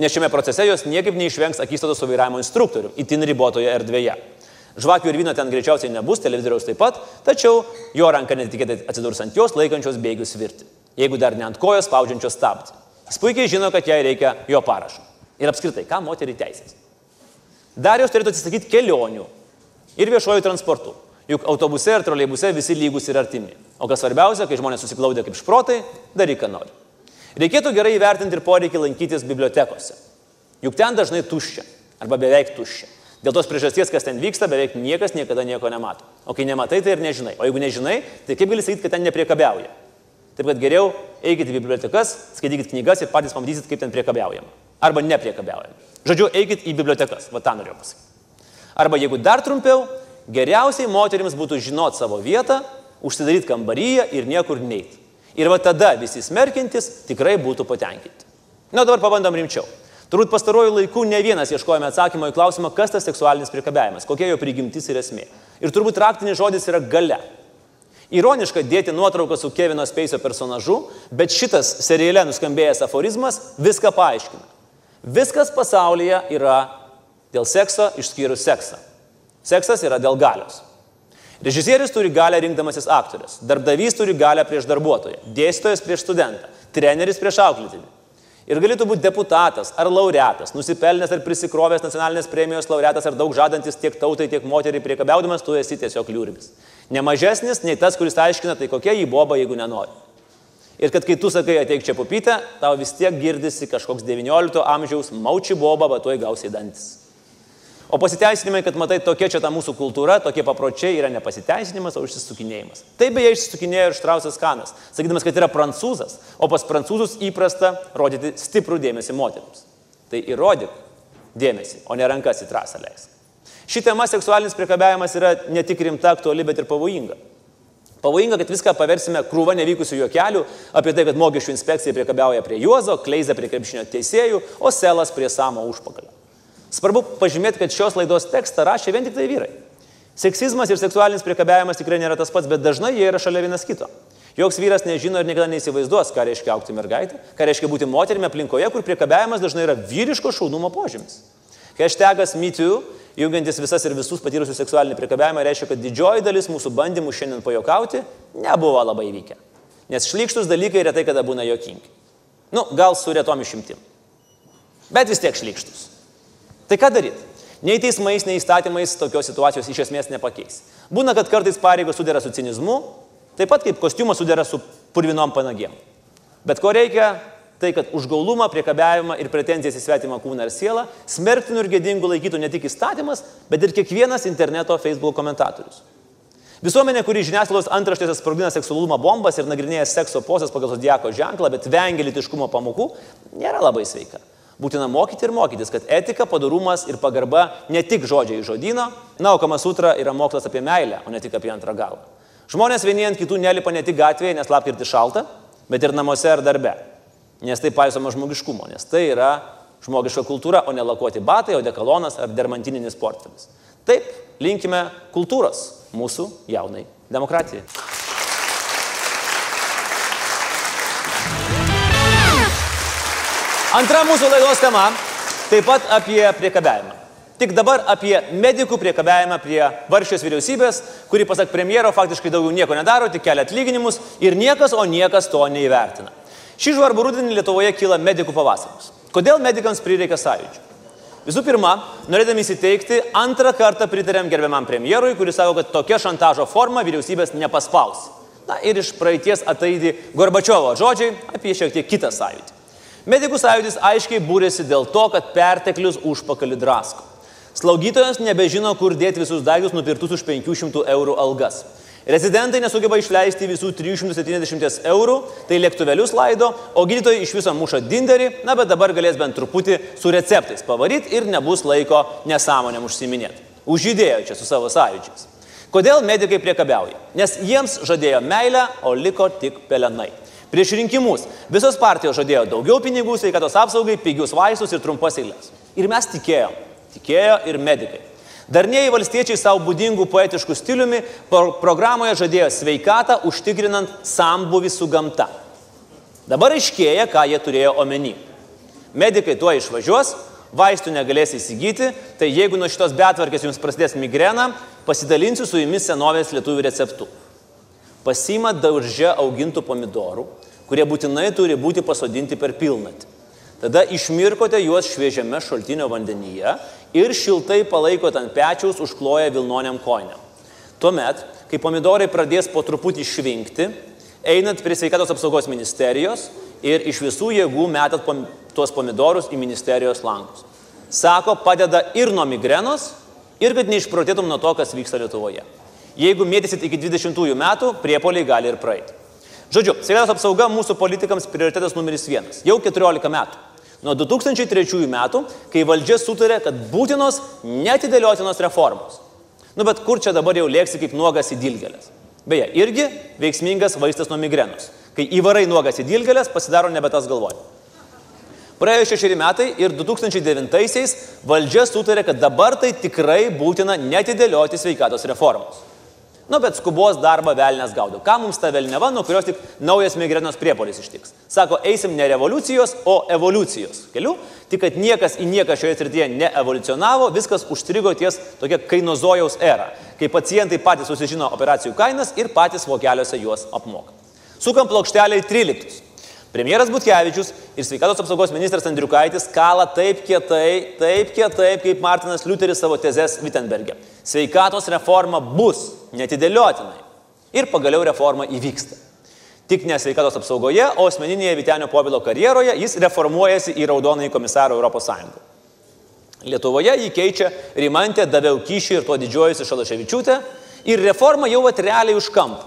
nes šiame procese jos niekaip neišvengs akistatos su vairavimo instruktoriu, itin ribotoje erdvėje. Žvakių ir vyno ten greičiausiai nebus, televizoriaus taip pat, tačiau jo ranka netikėtai atsidurs ant jos laikančios bėgius virti, jeigu dar ne ant kojos spaudžiančios stabdį. Jis puikiai žino, kad jai reikia jo parašo. Ir apskritai, ką moteriai teisės. Dar jos turėtų atsisakyti kelionių ir viešojų transportų. Juk autobuse ir troleibuse visi lygus ir artimi. O kas svarbiausia, kai žmonės susiklaudė kaip šprotai, daryk, ką nori. Reikėtų gerai įvertinti ir poreikį lankytis bibliotekose. Juk ten dažnai tuščia arba beveik tuščia. Dėl tos priežasties, kas ten vyksta, beveik niekas niekada nieko nemato. O kai nematai, tai ir nežinai. O jeigu nežinai, tai kaip gali sakyti, kad ten nepriekabiauja? Taip kad geriau eikite į bibliotekas, skaitykite knygas ir patys pamatysit, kaip ten priekabiaujama. Arba nepriekabiaujama. Žodžiu, eikite į bibliotekas. Va tą norėjau pasakyti. Arba jeigu dar trumpiau, geriausiai moteriams būtų žinot savo vietą, užsidaryti kambaryje ir niekur neiti. Ir va tada visi smerkintis tikrai būtų patenkinti. Na, dabar pabandom rimčiau. Turbūt pastaruoju laiku ne vienas ieškojame atsakymą į klausimą, kas tas seksualinis priekabiavimas, kokia jo prigimtis ir esmė. Ir turbūt raktinis žodis yra gale. Ironiška dėti nuotrauką su Kevino Speisio personažu, bet šitas seriale nuskambėjęs aforizmas viską paaiškina. Viskas pasaulyje yra dėl sekso išskyrus seksą. Seksas yra dėl galios. Režisierius turi galę rinkdamasis aktorius, darbdavys turi galę prieš darbuotoją, dėstytojas prieš studentą, treneris prieš auklėtinį. Ir galėtų būti deputatas ar laureatas, nusipelnęs ar prisikrovęs nacionalinės premijos laureatas ar daug žadantis tiek tautai, tiek moteriai priekabiaudamas, tu esi tiesiog liūribis. Nemažesnis nei tas, kuris aiškina, tai kokia jį boba, jeigu nenori. Ir kad kai tu sakai ateik čia pupytę, tau vis tiek girdisi kažkoks 19 amžiaus mauči boba, bet tuoj gausiai dantis. O pasiteisinimai, kad matai, tokia čia ta mūsų kultūra, tokie papročiai yra nepasiteisinimas, o išsisukinėjimas. Taip beje išsisukinėjo ir Štrausas Kanas, sakydamas, kad yra prancūzas, o pas prancūzus įprasta rodyti stiprų dėmesį moteriams. Tai įrodyk dėmesį, o ne rankas į trasą leisk. Ši tema seksualinis priekabiavimas yra ne tik rimta, aktuali, bet ir pavojinga. Pavojinga, kad viską paversime krūvą nevykusių juokelių apie tai, kad mokesčių inspekcija priekabiauja prie Juozo, Kleiza prie krepšinio teisėjų, o Selas prie Samo užpakalio. Svarbu pažymėti, kad šios laidos tekstą rašė vien tik tai vyrai. Seksizmas ir seksualinis priekabiavimas tikrai nėra tas pats, bet dažnai jie yra šalia vienas kito. Joks vyras nežino ir niekada neįsivaizduos, ką reiškia aukti mergaitę, ką reiškia būti moterimi aplinkoje, kur priekabiavimas dažnai yra vyriško šaunumo požymis. Hashtagas MeToo, jungiantis visas ir visus patyrusius seksualinį priekabiavimą, reiškia, kad didžioji dalis mūsų bandymų šiandien pajokauti nebuvo labai vykę. Nes šlykštus dalykai retai kada būna jokingi. Nu, gal su retom išimtim. Bet vis tiek šlykštus. Tai ką daryti? Nei teismais, nei įstatymais tokios situacijos iš esmės nepakeis. Būna, kad kartais pareigos sudėra su cinizmu, taip pat kaip kostiumas sudėra su purvinom panagėm. Bet ko reikia, tai kad užgaulumą, priekabiavimą ir pretenzijas į svetimą kūną ir sielą smerktinu ir gėdingu laikytų ne tik įstatymas, bet ir kiekvienas interneto Facebook komentatorius. Visuomenė, kuri žiniasklaidos antraštėse sprogdina seksualumo bombas ir nagrinėja sekso posės pagal zodiako ženklą, bet vengia litiškumo pamokų, nėra labai sveika. Būtina mokyti ir mokytis, kad etika, padarumas ir pagarba ne tik žodžiai iš žodino, na, o Kama Sutra yra mokslas apie meilę, o ne tik apie antrą galą. Žmonės vieni ant kitų nelipa ne tik gatvėje, nes lapkritį šalta, bet ir namuose ar darbe. Nes tai paisoma žmogiškumo, nes tai yra žmogiška kultūra, o ne lakuoti batai, o dekalonas ar dermantininis portfelis. Taip, linkime kultūros mūsų jaunai demokratijai. Antra mūsų laidos tema - taip pat apie priekabiavimą. Tik dabar apie medikų priekabiavimą prie varščios vyriausybės, kuri, pasak premjero, faktiškai daugiau nieko nedaro, tik kelia atlyginimus ir niekas, o niekas to neįvertina. Šį žvarbų rudenį Lietuvoje kyla medikų pavasaris. Kodėl medikams prireikia sąjūdžio? Visų pirma, norėdami įsiteikti, antrą kartą pritarėm gerbiamam premjerui, kuris sako, kad tokia šantažo forma vyriausybės nepaspaus. Na ir iš praeities ataidi Gorbačiovo žodžiai apie šiek tiek kitą sąjūdį. Medikų sąjūdis aiškiai būrėsi dėl to, kad perteklius užpakalį drasko. Slaugytojas nebežino, kur dėti visus daiktus nupirktus už 500 eurų algas. Rezidentai nesugeba išleisti visų 370 eurų, tai lėktuvelius laido, o gydytojai iš viso muša dinderį, na bet dabar galės bent truputį su receptais pavaryti ir nebus laiko nesąmonėm užsiminėti. Užžydėjo čia su savo sąjūdžiais. Kodėl medikai priekabiauja? Nes jiems žadėjo meilę, o liko tik pelenai. Prieš rinkimus visos partijos žadėjo daugiau pinigų sveikatos apsaugai, pigius vaistus ir trumpas eilės. Ir mes tikėjom. Tikėjo ir medikai. Darnieji valstiečiai savo būdingų poetiškų stiliumi pro programoje žadėjo sveikatą užtikrinant sambuvį su gamta. Dabar aiškėja, ką jie turėjo omeny. Medikai tuo išvažiuos, vaistų negalės įsigyti, tai jeigu nuo šitos betvarkės jums prasidės migrena, pasidalinsiu su jumis senovės lietuvių receptu. Pasima daržė augintų pomidorų, kurie būtinai turi būti pasodinti per pilnatį. Tada išmirkote juos šviežiame šaltinio vandenyje ir šiltai palaikote ant pečiaus užkloję Vilnoniam koiniam. Tuomet, kai pomidorai pradės po truputį švinkti, einat prie sveikatos apsaugos ministerijos ir iš visų jėgų metat pom tuos pomidorus į ministerijos langus. Sako, padeda ir nuo migrenos, ir kad neišprotėtum nuo to, kas vyksta Lietuvoje. Jeigu mėtysit iki 20 metų, priepoliai gali ir praeiti. Žodžiu, sveikatos apsauga mūsų politikams prioritetas numeris vienas. Jau 14 metų. Nuo 2003 metų, kai valdžia sutarė, kad būtinos netidėliotinos reformos. Nu bet kur čia dabar jau lėksi kaip nuogas į dilgelės? Beje, irgi veiksmingas vaistas nuo migrenos. Kai įvarai nuogas į dilgelės, pasidaro nebe tas galvoj. Praėjo šešeri metai ir 2009-aisiais valdžia sutarė, kad dabar tai tikrai būtina netidėlioti sveikatos reformos. Nu, bet skubos darbą velnės gaudo. Ką mums ta velneva, nuo kurios tik naujas migrenos priepolis ištiks? Sako, eisim ne revoliucijos, o evoliucijos keliu, tik kad niekas į nieką šioje srityje neevoliucionavo, viskas užstrigo ties tokia kainozojaus era, kai pacientai patys susižino operacijų kainas ir patys vokeliuose juos apmoka. Sukam plokštelį 13. Premjeras Butkevičius ir sveikatos apsaugos ministras Andriukaitis kala taip kietai, taip kietai, kaip Martinas Liuteris savo tezes Wittenbergė. Sveikatos reforma bus netidėliotinai. Ir pagaliau reforma įvyksta. Tik ne sveikatos apsaugoje, o asmeninėje Vitenio Povilo karjeroje jis reformuojasi į raudonąjį komisarą Europos Sąjungą. Lietuvoje jį keičia Rimantė Daviau Kyšį ir tuo didžiuojusi Šalaševičiūtė ir reforma jau atreliai už kampą.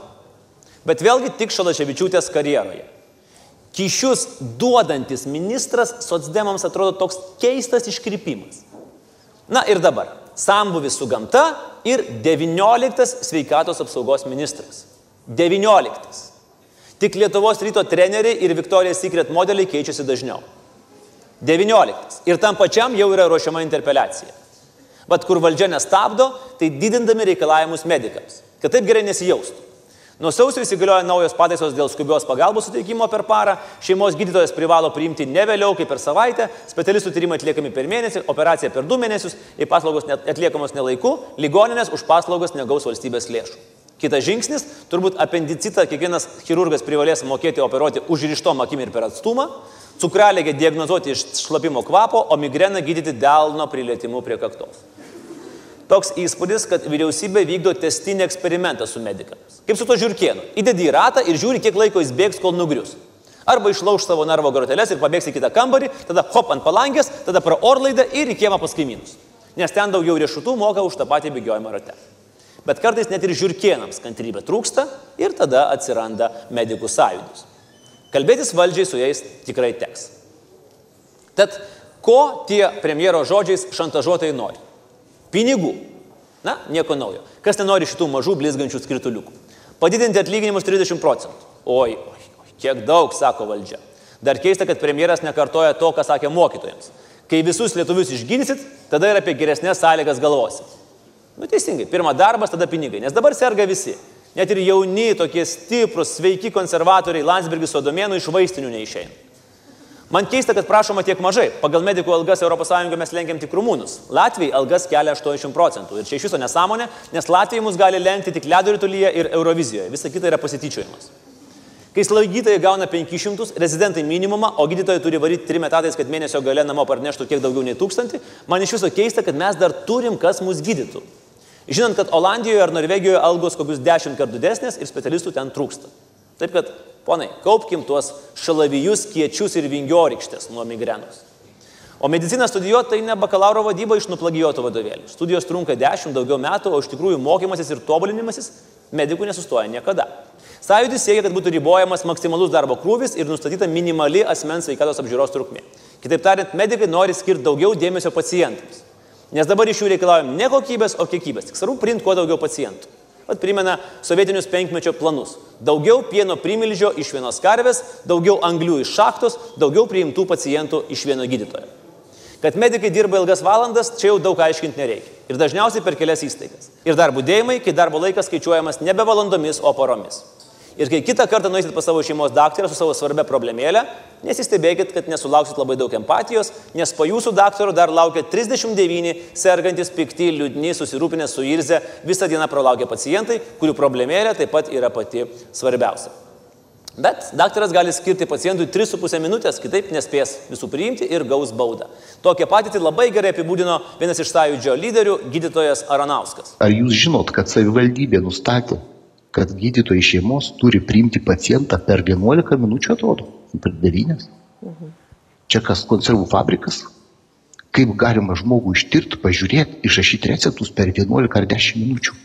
Bet vėlgi tik Šalaševičiūtės karjeroje. Kyšius duodantis ministras socdemams atrodo toks keistas iškrypimas. Na ir dabar. Sambuvis su gamta ir 19 sveikatos apsaugos ministras. 19. Tik Lietuvos ryto treneriai ir Victoria's Secret modeliai keičiasi dažniau. 19. Ir tam pačiam jau yra ruošiama interpeliacija. Bet kur valdžia nestabdo, tai didindami reikalavimus medikams, kad taip gerai nesijaustų. Nuo sausio įsigalioja naujos pataisos dėl skubios pagalbos suteikimo per parą. Šeimos gydytojas privalo priimti ne vėliau kaip per savaitę, specialistų tyrimai atliekami per mėnesį, operacija per du mėnesius, jei paslaugos atliekamos nelaiku, ligoninės už paslaugas negaus valstybės lėšų. Kitas žingsnis - turbūt apendicitą kiekvienas chirurgas privalės mokėti operuoti užrištom akim ir per atstumą, cukralėgę diagnozuoti iš šlapimo kvapo, o migreną gydyti delno prilietimu prie kaktos. Toks įspūdis, kad vyriausybė vykdo testinį eksperimentą su medikams. Kaip su to žiūrkienu. Įdedi į ratą ir žiūri, kiek laiko jis bėgs, kol nugrius. Arba išlauž savo narvo groteles ir pabėgs į kitą kambarį, tada hop ant palangės, tada pro orlaidą ir į kiemą pas kaimynus. Nes ten daugiau riešutų moka už tą patį bėgiojimą rate. Bet kartais net ir žiūrkienams kantrybė trūksta ir tada atsiranda medikų sąjūdis. Kalbėtis valdžiai su jais tikrai teks. Tad ko tie premjero žodžiais šantažuotojai nori? Pinigų. Na, nieko naujo. Kas nenori šitų mažų blizgančių skrituliukų? Padidinti atlyginimus 30 procentų. Oi, oi, oi, kiek daug, sako valdžia. Dar keista, kad premjeras nekartoja to, ką sakė mokytojams. Kai visus lietuvius išginsit, tada ir apie geresnės sąlygas galvosi. Nu teisingai, pirmą darbas, tada pinigai. Nes dabar serga visi. Net ir jauni, tokie stiprus, sveiki konservatoriai Landsbergis Sodomėnų iš vaistinių neišeina. Man keista, kad prašoma tiek mažai. Pagal medikų algas ES mes lenkiam tik rumūnus. Latvijai algas kelia 80 procentų. Ir čia iš viso nesąmonė, nes Latvijai mus gali lenkti tik ledo rytulyje ir Eurovizijoje. Visa kita yra pasityčiojimas. Kai slaugytojai gauna 500, rezidentai minimumą, o gydytojai turi varyti 3 metatais, kad mėnesio gale namo parneštų kiek daugiau nei 1000, man iš viso keista, kad mes dar turim, kas mus gydytų. Žinant, kad Olandijoje ar Norvegijoje algos kokius 10 kartų didesnės ir specialistų ten trūksta. Taip kad Ponai, kaupkim tuos šalavijus, kiečius ir vingiorykštės nuo migrenos. O mediciną studijuoti tai ne bakalauro vadyba iš nuplagijuoto vadovėlį. Studijos trunka 10 daugiau metų, o iš tikrųjų mokymasis ir tobulinimasis medikų nesustoja niekada. Sąjūdis siekia, kad būtų ribojamas maksimalus darbo krūvis ir nustatyta minimali asmens sveikatos apžiūros trukmė. Kitaip tariant, medikai nori skirti daugiau dėmesio pacientams. Nes dabar iš jų reikalaujam ne kokybės, o kiekybės. Tik svarbu priimti kuo daugiau pacientų. Vat primena sovietinius penkmečio planus. Daugiau pieno primilžio iš vienos karvės, daugiau anglių iš šachtos, daugiau priimtų pacientų iš vieno gydytojo. Kad medikai dirba ilgas valandas, čia jau daug aiškinti nereikia. Ir dažniausiai per kelias įstaigas. Ir dar būdėjimai, kai darbo laikas skaičiuojamas nebe valandomis, o paromis. Ir kai kitą kartą nueisit pas savo šeimos daktarą su savo svarbia problemėlė, nesistebėkit, kad nesulauksit labai daug empatijos, nes po jūsų daktaro dar laukia 39 sergantis, pikti, liūdni, susirūpinę, suirzę, visą dieną pralaukia pacientai, kurių problemėlė taip pat yra pati svarbiausia. Bet daktaras gali skirti pacientui 3,5 minutės, kitaip nespės visų priimti ir gaus baudą. Tokią patirtį labai gerai apibūdino vienas iš sąjūdžio lyderių, gydytojas Aranauskas. Ar jūs žinot, kad savivaldybė nustatė, kad gydytojai šeimos turi priimti pacientą per 11 minučių atrodo, per 9? Čia kas konservų fabrikas? Kaip galima žmogų ištirti, pažiūrėti, išrašyti receptus per 11 ar 10 minučių?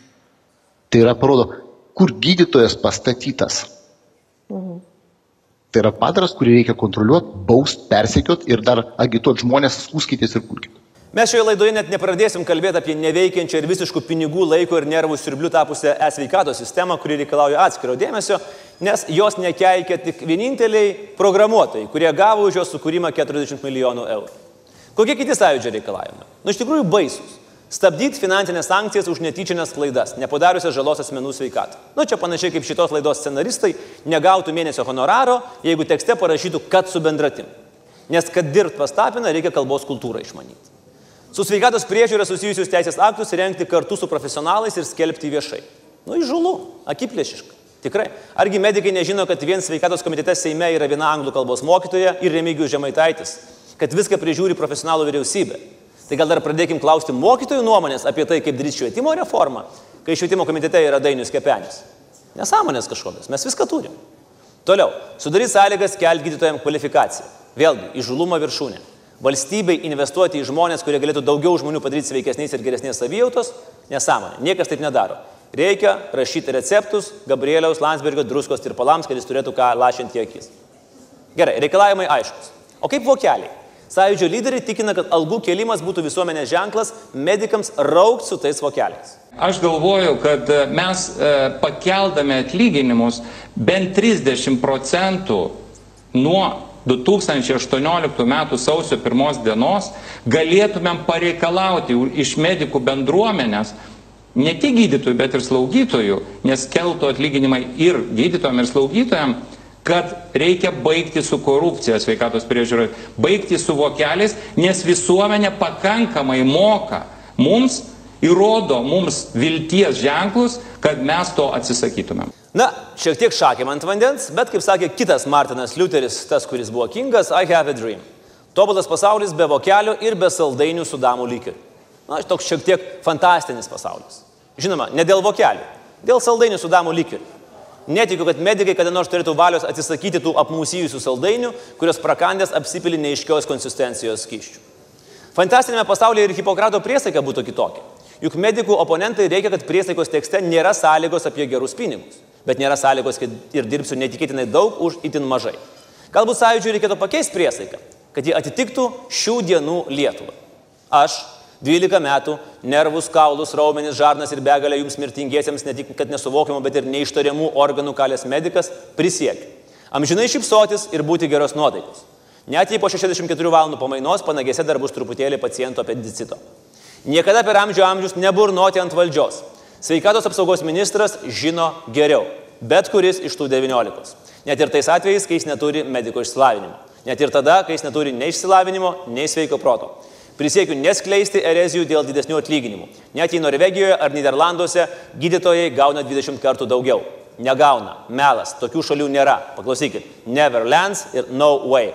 Tai yra parodo, kur gydytojas pastatytas. Tai yra padaras, kurį reikia kontroliuoti, baust, persekiot ir dar agituoti žmonės, skūskitės ir kurkit. Mes šioje laidoje net nepradėsim kalbėti apie neveikiančią ir visiškų pinigų, laiko ir nervų siurblių tapusią e-sveikatos sistemą, kuri reikalauja atskiro dėmesio, nes jos nekeikia tik vieninteliai programuotojai, kurie gavo už jos sukūrimą 40 milijonų eurų. Kokie kiti sąjūdžio reikalavimai? Nu, iš tikrųjų baisus. Stabdyti finansinės sankcijas už netyčinės klaidas, nepadariusias žalos asmenų sveikatą. Nu, čia panašiai kaip šitos laidos scenaristai negautų mėnesio honoraro, jeigu tekste parašytų, kad su bendratim. Nes kad dirbt pas tapiną, reikia kalbos kultūrą išmanyti. Su sveikatos priežiūra susijusius teisės aktus renkti kartu su profesionalais ir skelbti viešai. Nu, įžulu, akiplėšiška. Tikrai. Argi medikai nežino, kad vien sveikatos komitete Seime yra viena anglų kalbos mokytoja ir Remigijus Žemaitaitis, kad viską prižiūri profesionalų vyriausybė. Tai gal dar pradėkim klausti mokytojų nuomonės apie tai, kaip daryti švietimo reformą, kai švietimo komitete yra Dainius Kepenis. Nesąmonės kažkokios, mes viską turim. Toliau, sudaryti sąlygas kelti gydytojams kvalifikaciją. Vėlgi, įžulumo viršūnė. Valstybei investuoti į žmonės, kurie galėtų daugiau žmonių padaryti sveikesniais ir geresnės savijautos, nesąmonė. Niekas taip nedaro. Reikia rašyti receptus Gabrieliaus Landsbergio druskos tirpalams, kad jis turėtų ką lašinti akis. Gerai, reikalavimai aiškus. O kaip vokeliai? Sąjūdžio lyderiai tikina, kad algų kelimas būtų visuomenės ženklas medikams raukti su tais vokeliais. Aš galvoju, kad e, mes e, pakeldami atlyginimus bent 30 procentų nuo 2018 m. sausio 1 dienos galėtumėm pareikalauti iš medikų bendruomenės ne tik gydytojų, bet ir slaugytojų, nes keltų atlyginimai ir gydytojams, ir slaugytojams, kad reikia baigti su korupcija sveikatos priežiūroje, baigti su vokeliais, nes visuomenė pakankamai moka mums, įrodo mums vilties ženklus, kad mes to atsisakytumėm. Na, šiek tiek šakėm ant vandens, bet kaip sakė kitas Martinas Liuteris, tas, kuris buvo kingas, I have a dream. Tobulas pasaulis be vokelio ir be saldainių su damų lygiu. Na, toks šiek tiek fantastinis pasaulis. Žinoma, ne dėl vokelių, dėl saldainių su damų lygiu. Netikiu, kad medikai kada nors turėtų valios atsisakyti tų apmusyjusių saldainių, kurios prakandės apsipili neiškios konsistencijos skyščių. Fantastinėme pasaulyje ir Hipokrato priesaika būtų kitokia. Juk medikų oponentai reikia, kad priesaikos tekste nėra sąlygos apie gerus pinigus, bet nėra sąlygos, kad ir dirbsiu netikėtinai daug už itin mažai. Galbūt sąjūdžiui reikėtų pakeisti priesaiką, kad ji atitiktų šių dienų Lietuvą. Aš 12 metų, nervus, kaulus, raumenis, žarnas ir begalę jums mirtingiesiems ne tik, kad nesuvokiamų, bet ir neištariamų organų kalės medikas prisiekiu. Amžinai šipsotis ir būti geros nuotaikos. Net jei po 64 valandų pamainos panagėse dar bus truputėlį paciento apendicito. Niekada per amžių amžius neburnoti ant valdžios. Sveikatos apsaugos ministras žino geriau. Bet kuris iš tų 19. Net ir tais atvejais, kai jis neturi mediko išsilavinimo. Net ir tada, kai jis neturi nei išsilavinimo, nei sveiko proto. Prisiekiu neskleisti erezijų dėl didesnių atlyginimų. Net jei Norvegijoje ar Niderlanduose gydytojai gauna 20 kartų daugiau. Negauna. Melas. Tokių šalių nėra. Paklausykit. Neverlands ir No Way.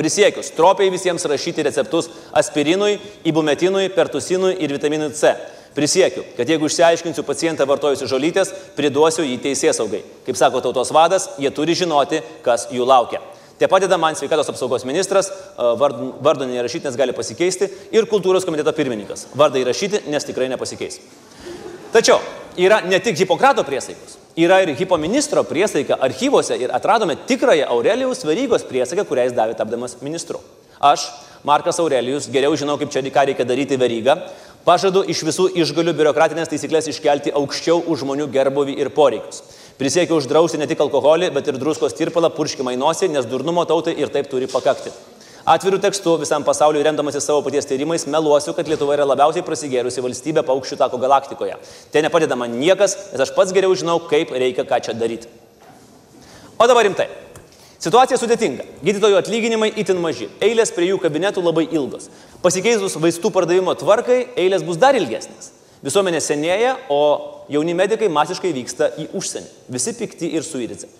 Prisiekiu, stropiai visiems rašyti receptus aspirinui, ibumetinui, pertusinui ir vitaminui C. Prisiekiu, kad jeigu išsiaiškinsiu pacientą vartojusi žolytės, priduosiu jį teisės saugai. Kaip sako tautos vadas, jie turi žinoti, kas jų laukia. Te padeda man sveikatos apsaugos ministras, e, vard- vardo neįrašyti, nes gali pasikeisti, ir kultūros komiteto pirmininkas. Vardą įrašyti, nes tikrai nepasikeis. Tačiau yra ne tik Hipokrato priesaikos, yra ir Hipoministro priesaika archyvose ir atradome tikrąją Aurelijus Verygos priesaiką, kurią jis davė tapdamas ministru. Aš, Markas Aurelijus, geriau žinau, kaip čia ką reikia daryti verygą. Pažadu iš visų išgalių biurokratinės taisyklės iškelti aukščiau už žmonių gerbuvį ir poreikius. Prisiekiau uždrausti ne tik alkoholį, bet ir druskos tirpalą purškimą į nosį, nes durnumo tautai ir taip turi pakakti. Atvirų tekstų visam pasauliu remdamasi savo paties tyrimais meluosiu, kad Lietuva yra labiausiai prasigėrusi valstybė paukščių tako galaktikoje. Tai nepadeda man niekas, nes aš pats geriau žinau, kaip reikia ką čia daryti. O dabar rimtai. Situacija sudėtinga. Gydytojų atlyginimai itin maži. Eilės prie jų kabinetų labai ilgos. Pasikeitus vaistų pardavimo tvarkai, eilės bus dar ilgesnės. Visuomenė senėja, o jauni medikai masiškai vyksta į užsienį. Visi pikti ir suirice.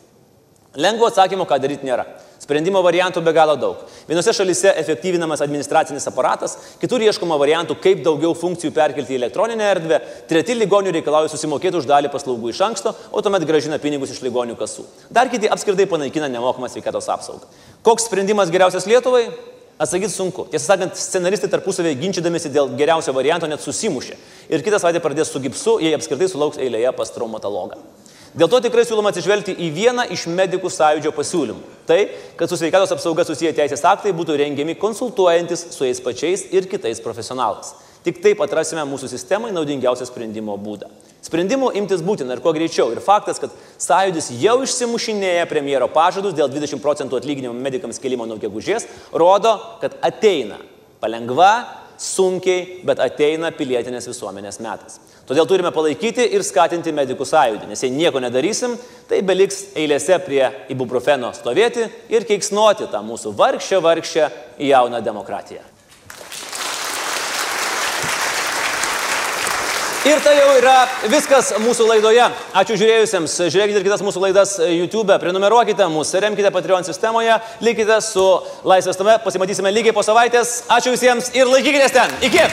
Lengvo atsakymo, ką daryti nėra. Sprendimo variantų be galo daug. Vienose šalise efektyvinamas administracinis aparatas, kitur ieškoma variantų, kaip daugiau funkcijų perkelti į elektroninę erdvę, treti ligonių reikalauja susimokėti už dalį paslaugų iš anksto, o tuomet gražina pinigus iš ligonių kasų. Dar kiti apskritai panaikina nemokamą sveikatos apsaugą. Koks sprendimas geriausias Lietuvai? Atsakyti sunku. Tiesą sakant, scenaristai tarpusavėje ginčydamėsi dėl geriausio varianto net susimušė. Ir kitą savaitę pradės su gipsu, jei apskritai sulauks eilėje pas traumatologą. Dėl to tikrai siūloma atsižvelgti į vieną iš medikų sąjūdžio pasiūlymų. Tai, kad su sveikatos apsauga susiję teisės aktai būtų rengiami konsultuojantis su jais pačiais ir kitais profesionalais. Tik taip atrasime mūsų sistemai naudingiausią sprendimo būdą. Sprendimų imtis būtina ir kuo greičiau. Ir faktas, kad sąjūdis jau išsimušinėja premjero pažadus dėl 20 procentų atlyginimo medikams kelimo nuo gegužės, rodo, kad ateina palengva, sunkiai, bet ateina pilietinės visuomenės metas. Todėl turime palaikyti ir skatinti medikų sąjūdį, nes jei nieko nedarysim, tai beliks eilėse prie ibuprofeno stovėti ir keiksnuoti tą mūsų vargšę, vargšę jauną demokratiją. Ir tai jau yra viskas mūsų laidoje. Ačiū žiūrėjusiems. Žiūrėkite ir kitas mūsų laidas YouTube, prenumeruokite mūsų, remkite Patreon sistemoje, likite su Laisvės tame, pasimatysime lygiai po savaitės. Ačiū visiems ir laikykitės ten. Iki!